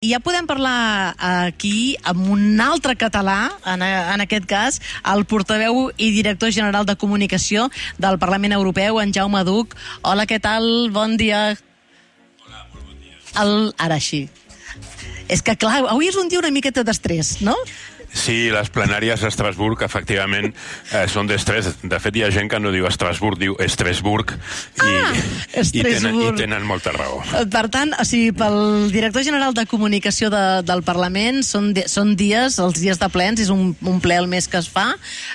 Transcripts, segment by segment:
I ja podem parlar aquí amb un altre català, en, en aquest cas, el portaveu i director general de comunicació del Parlament Europeu, en Jaume Duc. Hola, què tal? Bon dia. Hola, molt bon dia. El, ara sí. És que, clar, avui és un dia una miqueta d'estrès, no? Sí, les plenàries a Estrasburg, efectivament, eh, són d'estrès. De fet, hi ha gent que no diu Estrasburg, diu Estrasburg, i, Ah, i, tenen, i tenen molta raó. Eh, Per tant, o sigui, pel director general de comunicació de, del Parlament són, són dies, els dies de plens, és un, un ple al mes que es fa.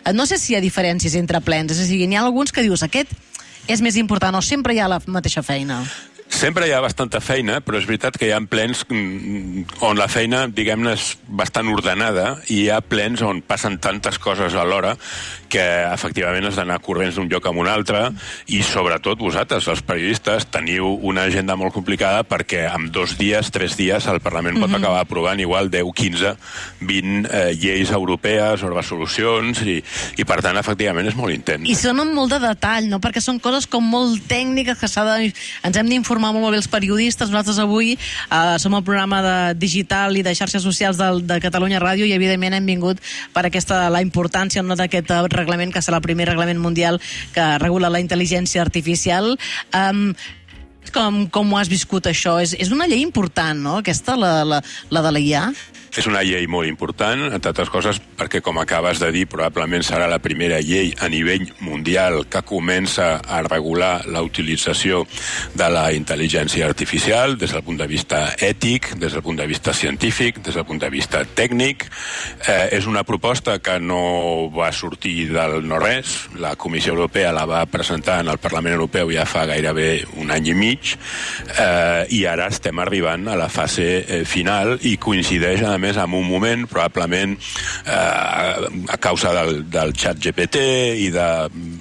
Eh, No sé si hi ha diferències entre plens, és a dir, n'hi ha alguns que dius, aquest és més important o sempre hi ha la mateixa feina? Sempre hi ha bastanta feina, però és veritat que hi ha plens mm, on la feina, diguem-ne, és bastant ordenada i hi ha plens on passen tantes coses alhora que efectivament has d'anar corrents d'un lloc a un altre i sobretot vosaltres, els periodistes, teniu una agenda molt complicada perquè en dos dies, tres dies, el Parlament pot acabar aprovant igual 10, 15, 20 eh, lleis europees o resolucions i, i per tant, efectivament, és molt intens. I són amb molt de detall, no? Perquè són coses com molt tècniques que de... ens hem d'informar molt bé els periodistes. Nosaltres avui eh, som el programa de digital i de xarxes socials del, de Catalunya Ràdio i evidentment hem vingut per aquesta la importància no, d'aquest eh, reglament que serà el primer reglament mundial que regula la intel·ligència artificial. Um, com, com ho has viscut això? És, és una llei important, no?, aquesta, la, la, la de la IA? És una llei molt important, entre altres coses, perquè, com acabes de dir, probablement serà la primera llei a nivell mundial que comença a regular la utilització de la intel·ligència artificial des del punt de vista ètic, des del punt de vista científic, des del punt de vista tècnic. Eh, és una proposta que no va sortir del no-res. La Comissió Europea la va presentar en el Parlament Europeu ja fa gairebé un any i mig eh, i ara estem arribant a la fase eh, final i coincideix, a més, amb un moment, probablement eh, a causa del, del xat GPT i de,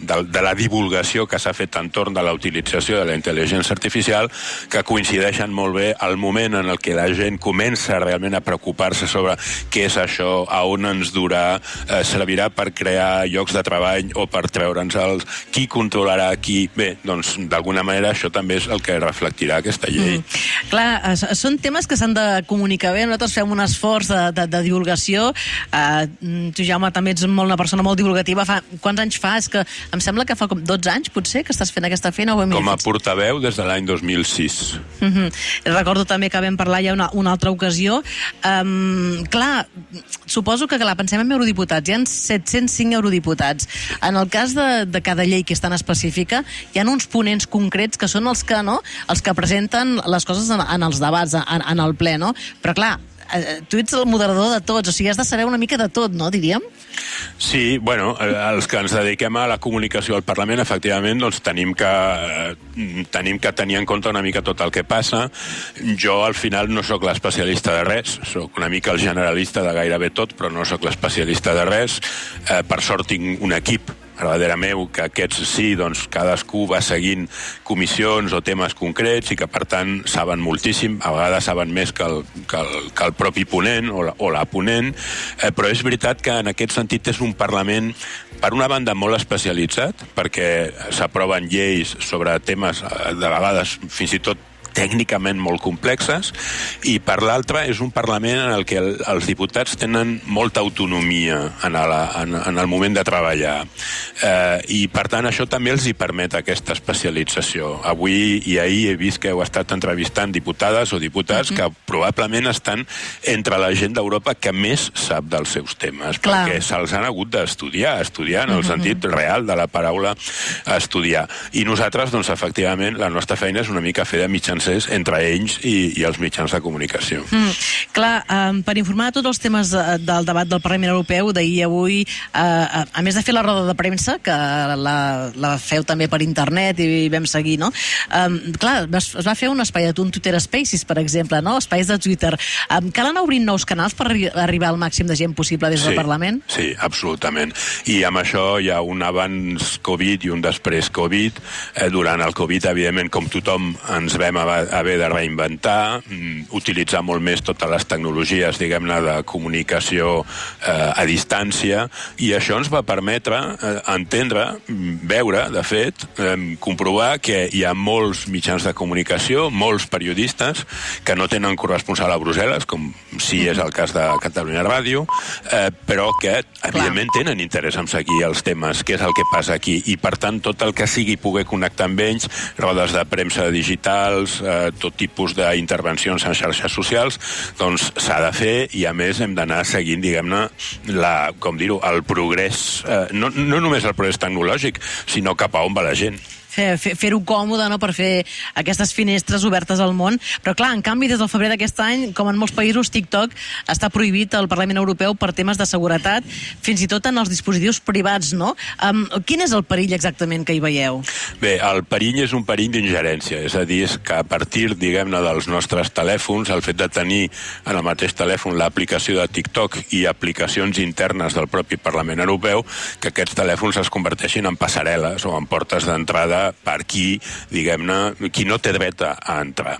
de, de la divulgació que s'ha fet entorn de la utilització de la intel·ligència artificial, que coincideixen molt bé al moment en el que la gent comença realment a preocupar-se sobre què és això, a on ens durà, eh, servirà per crear llocs de treball o per treure'ns els... Qui controlarà qui? Bé, doncs, d'alguna manera això també és el que reflectirà aquesta llei. Mm. Clar, són temes que s'han de comunicar bé. Nosaltres fem un esforç de, de, de divulgació. Uh, tu, Jaume, també ets molt, una persona molt divulgativa. Fa, quants anys fa? És que em sembla que fa com 12 anys, potser, que estàs fent aquesta feina. O Com a fet- portaveu des de l'any 2006. Uh -huh. Recordo també que vam parlar ja una, una altra ocasió. Um, clar, suposo que, clar, pensem en eurodiputats. Hi ha 705 eurodiputats. En el cas de, de cada llei que és tan específica, hi ha uns ponents concrets que són els que, no?, els que presenten les coses en, en els debats, en, en el ple, no? Però, clar, tu ets el moderador de tots, o sigui, has de saber una mica de tot, no, diríem? Sí, bueno, eh, els que ens dediquem a la comunicació al Parlament, efectivament, doncs tenim que, eh, tenim que tenir en compte una mica tot el que passa. Jo, al final, no sóc l'especialista de res, sóc una mica el generalista de gairebé tot, però no sóc l'especialista de res. Eh, per sort tinc un equip darrere meu, que aquests sí, doncs cadascú va seguint comissions o temes concrets i que per tant saben moltíssim, a vegades saben més que el, que el, que el propi ponent o la, o la ponent, eh, però és veritat que en aquest sentit és un Parlament per una banda molt especialitzat, perquè s'aproven lleis sobre temes eh, de vegades fins i tot tècnicament molt complexes i per l'altra és un Parlament en el que el, els diputats tenen molta autonomia en, la, en, en el moment de treballar eh, i per tant això també els hi permet aquesta especialització avui i ahir he vist que heu estat entrevistant diputades o diputats mm -hmm. que probablement estan entre la gent d'Europa que més sap dels seus temes Clar. perquè se'ls han hagut d'estudiar estudiar en el sentit real de la paraula estudiar i nosaltres doncs efectivament la nostra feina és una mica fer de mitjancers entre ells i, i els mitjans de comunicació. Mm, clar, um, per informar tots els temes uh, del debat del Parlament Europeu d'ahir i avui, uh, a, a més de fer la roda de premsa, que la, la feu també per internet i vam seguir, no? Um, clar, es, es va fer un espai de un Twitter Spaces, per exemple, no? Espais de Twitter. Um, cal anar obrint nous canals per arri arribar al màxim de gent possible des del Parlament? Sí, absolutament. I amb això hi ha un abans Covid i un després Covid. Eh, durant el Covid, evidentment, com tothom ens vam va haver de reinventar, mm, utilitzar molt més totes les tecnologies, diguem-ne, de comunicació eh, a distància, i això ens va permetre eh, entendre, mm, veure, de fet, eh, comprovar que hi ha molts mitjans de comunicació, molts periodistes, que no tenen corresponsal a Brussel·les, com si és el cas de Catalunya Ràdio, eh, però que, evidentment, tenen interès en seguir els temes, què és el que passa aquí, i per tant, tot el que sigui poder connectar amb ells, rodes de premsa digitals, eh, tot tipus d'intervencions en xarxes socials, doncs s'ha de fer i a més hem d'anar seguint, diguem-ne, la, com dir-ho, el progrés, eh, no, no només el progrés tecnològic, sinó cap a on va la gent fer-ho fer, fer còmode no? per fer aquestes finestres obertes al món. Però clar, en canvi, des del febrer d'aquest any, com en molts països, TikTok està prohibit al Parlament Europeu per temes de seguretat, fins i tot en els dispositius privats, no? Um, quin és el perill exactament que hi veieu? Bé, el perill és un perill d'ingerència, és a dir, és que a partir, diguem-ne, dels nostres telèfons, el fet de tenir en el mateix telèfon l'aplicació de TikTok i aplicacions internes del propi Parlament Europeu, que aquests telèfons es converteixin en passarel·les o en portes d'entrada per qui, diguem-ne, qui no té dret a, entrar.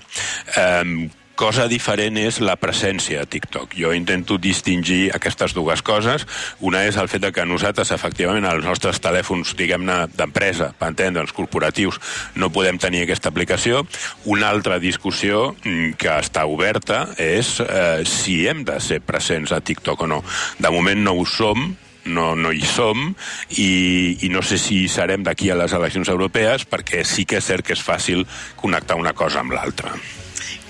Um, cosa diferent és la presència a TikTok. Jo intento distingir aquestes dues coses. Una és el fet de que nosaltres, efectivament, als nostres telèfons, diguem-ne, d'empresa, per entendre'ns, corporatius, no podem tenir aquesta aplicació. Una altra discussió mm, que està oberta és eh, si hem de ser presents a TikTok o no. De moment no ho som, no, no hi som i, i no sé si serem d'aquí a les eleccions europees perquè sí que és cert que és fàcil connectar una cosa amb l'altra.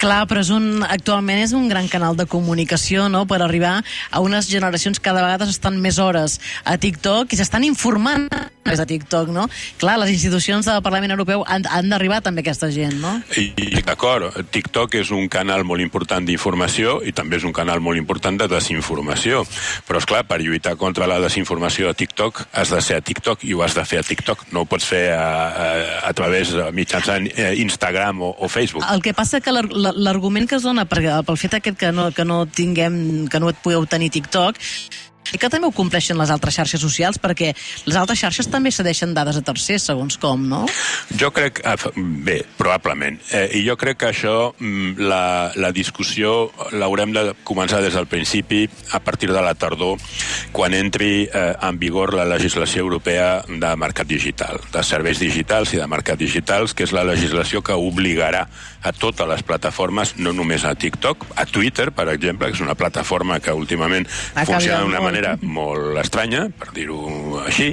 Clar, però és un, actualment és un gran canal de comunicació no? per arribar a unes generacions que cada vegada estan més hores a TikTok i s'estan informant més a TikTok, no? Clar, les institucions del Parlament Europeu han, han d'arribar també a aquesta gent, no? I, i d'acord, TikTok és un canal molt important d'informació i també és un canal molt important de desinformació. Però, és clar, per lluitar contra la desinformació a TikTok has de ser a TikTok i ho has de fer a TikTok. No ho pots fer a, a, a través, mitjançant eh, Instagram o, o Facebook. El que passa que l'argument que es dona per, pel fet aquest que no, que no tinguem, que no et podeu tenir TikTok, i que també ho compleixen les altres xarxes socials, perquè les altres xarxes també cedeixen dades a tercers, segons com, no? Jo crec... Bé, probablement. Eh, I jo crec que això, mm, la, la discussió l'haurem de començar des del principi, a partir de la tardor, quan entri eh, en vigor la legislació europea de mercat digital, de serveis digitals i de mercat digitals, que és la legislació que obligarà a totes les plataformes, no només a TikTok, a Twitter, per exemple, que és una plataforma que últimament funciona d'una manera manera molt estranya, per dir-ho així,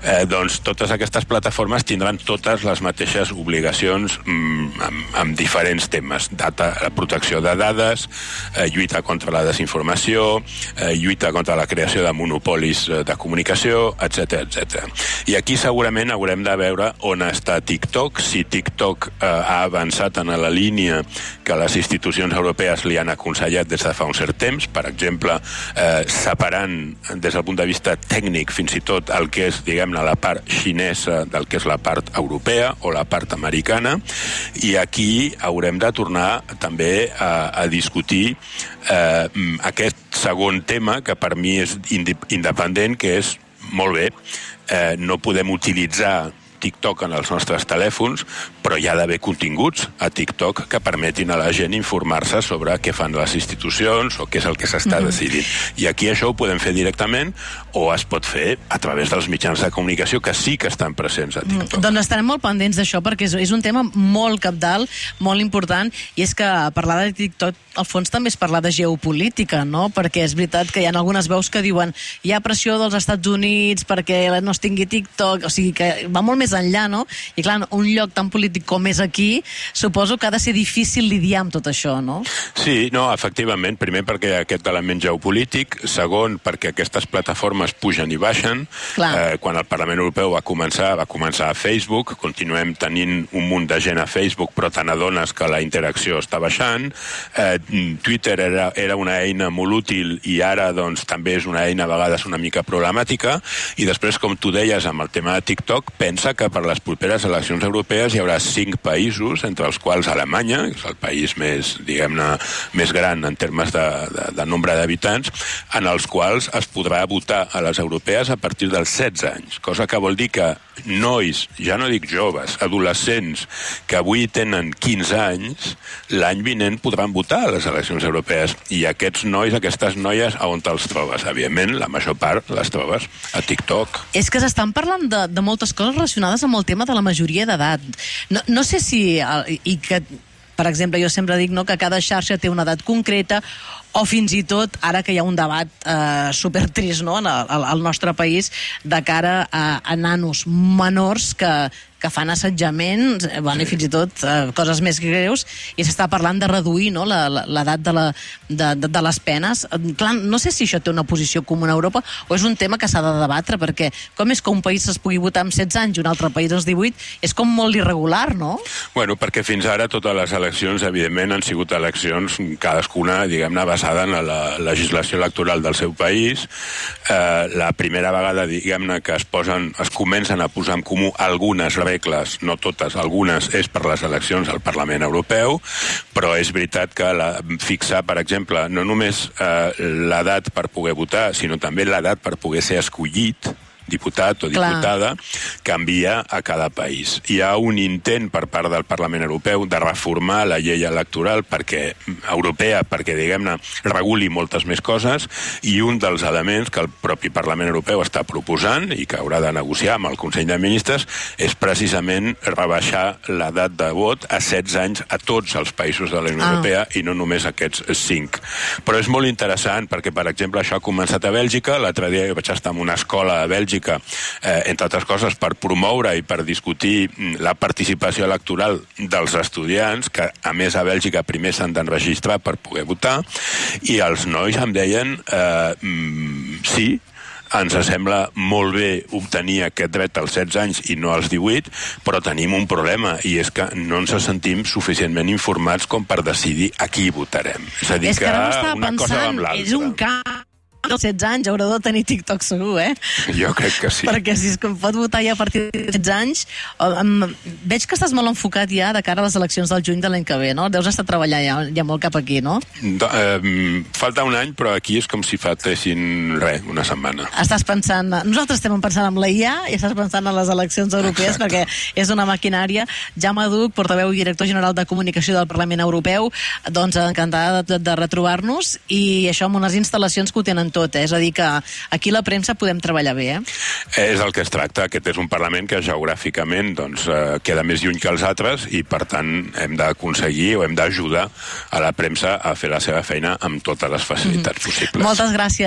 eh, doncs totes aquestes plataformes tindran totes les mateixes obligacions mm, amb, amb diferents temes. Data, protecció de dades, eh, lluita contra la desinformació, eh, lluita contra la creació de monopolis eh, de comunicació, etc etc. I aquí segurament haurem de veure on està TikTok, si TikTok eh, ha avançat en la línia que les institucions europees li han aconsellat des de fa un cert temps, per exemple, eh, separant des del punt de vista tècnic fins i tot el que és, diguem-ne, la part xinesa del que és la part europea o la part americana. I aquí haurem de tornar també a, a discutir eh, aquest segon tema que per mi és independent, que és molt bé, eh, no podem utilitzar TikTok en els nostres telèfons, però hi ha d'haver continguts a TikTok que permetin a la gent informar-se sobre què fan les institucions o què és el que s'està mm -hmm. decidint. I aquí això ho podem fer directament o es pot fer a través dels mitjans de comunicació que sí que estan presents a mm, TikTok. Mm, doncs estarem molt pendents d'això perquè és, és un tema molt capdalt, molt important, i és que parlar de TikTok al fons també és parlar de geopolítica, no? Perquè és veritat que hi ha algunes veus que diuen hi ha pressió dels Estats Units perquè no es tingui TikTok, o sigui que va molt més enllà, no? I clar, un lloc tan polític com és aquí, suposo que ha de ser difícil lidiar amb tot això, no? Sí, no, efectivament. Primer perquè aquest element geopolític, segon perquè aquestes plataformes pugen i baixen. Eh, quan el Parlament Europeu va començar, va començar a Facebook, continuem tenint un munt de gent a Facebook, però te n'adones que la interacció està baixant. Eh, Twitter era, era una eina molt útil i ara doncs, també és una eina a vegades una mica problemàtica. I després, com tu deies, amb el tema de TikTok, pensa que per les properes eleccions europees hi haurà cinc països, entre els quals Alemanya, que és el país més, diguem-ne, més gran en termes de, de, de nombre d'habitants, en els quals es podrà votar a les europees a partir dels 16 anys, cosa que vol dir que nois, ja no dic joves, adolescents, que avui tenen 15 anys, l'any vinent podran votar a les eleccions europees. I aquests nois, aquestes noies, a on te'ls trobes? Evidentment, la major part les trobes a TikTok. És que s'estan parlant de, de moltes coses relacionades amb el tema de la majoria d'edat. No, no sé si... I que, per exemple, jo sempre dic no, que cada xarxa té una edat concreta o fins i tot, ara que hi ha un debat eh, supertrist no, en el, al nostre país de cara a, a nanos menors que, que fan assetjaments, eh, bueno, i fins i tot eh, coses més greus, i s'està parlant de reduir no, l'edat de, la, de, de, de les penes. Eh, clar, no sé si això té una posició comuna a Europa o és un tema que s'ha de debatre, perquè com és que un país es pugui votar amb 16 anys i un altre país als 18, és com molt irregular, no? Bueno, perquè fins ara totes les eleccions, evidentment, han sigut eleccions cadascuna, diguem-ne, basada en la legislació electoral del seu país. Eh, la primera vegada, diguem-ne, que es posen, es comencen a posar en comú algunes regles, no totes, algunes és per les eleccions al Parlament Europeu, però és veritat que la, fixar, per exemple, no només eh, l'edat per poder votar, sinó també l'edat per poder ser escollit, diputat o diputada Clar. canvia a cada país. Hi ha un intent per part del Parlament Europeu de reformar la llei electoral perquè europea perquè, diguem-ne, reguli moltes més coses i un dels elements que el propi Parlament Europeu està proposant i que haurà de negociar amb el Consell de Ministres és precisament rebaixar l'edat de vot a 16 anys a tots els països de la Unió ah. Europea i no només aquests 5. Però és molt interessant perquè, per exemple, això ha començat a Bèlgica, l'altre dia vaig estar en una escola a Bèlgica Bèlgica, eh, entre altres coses per promoure i per discutir mm, la participació electoral dels estudiants, que a més a Bèlgica primer s'han d'enregistrar per poder votar, i els nois em deien eh, mm, sí, ens sembla molt bé obtenir aquest dret als 16 anys i no als 18, però tenim un problema, i és que no ens sentim suficientment informats com per decidir a qui votarem. És a dir, és que, que una pensant, cosa amb l'altra. És un camp dels 16 anys haurà de tenir TikTok segur, eh? Jo crec que sí. Perquè si es pot votar ja a partir de 16 anys... Um, veig que estàs molt enfocat ja de cara a les eleccions del juny de l'any que ve, no? Deus estar treballant ja, ja molt cap aquí, no? Do, um, falta un any, però aquí és com si faltessin, res, una setmana. Estàs pensant... Nosaltres estem pensant en la IA i estàs pensant en les eleccions europees Exacte. perquè és una maquinària. Jaume Duc, portaveu i director general de comunicació del Parlament Europeu, doncs encantada de, de retrobar-nos i això amb unes instal·lacions que ho tenen tot, eh? és a dir, que aquí la premsa podem treballar bé. Eh? És el que es tracta. Aquest és un Parlament que geogràficament doncs, eh, queda més lluny que els altres i, per tant, hem d'aconseguir o hem d'ajudar a la premsa a fer la seva feina amb totes les facilitats mm -hmm. possibles. Moltes gràcies.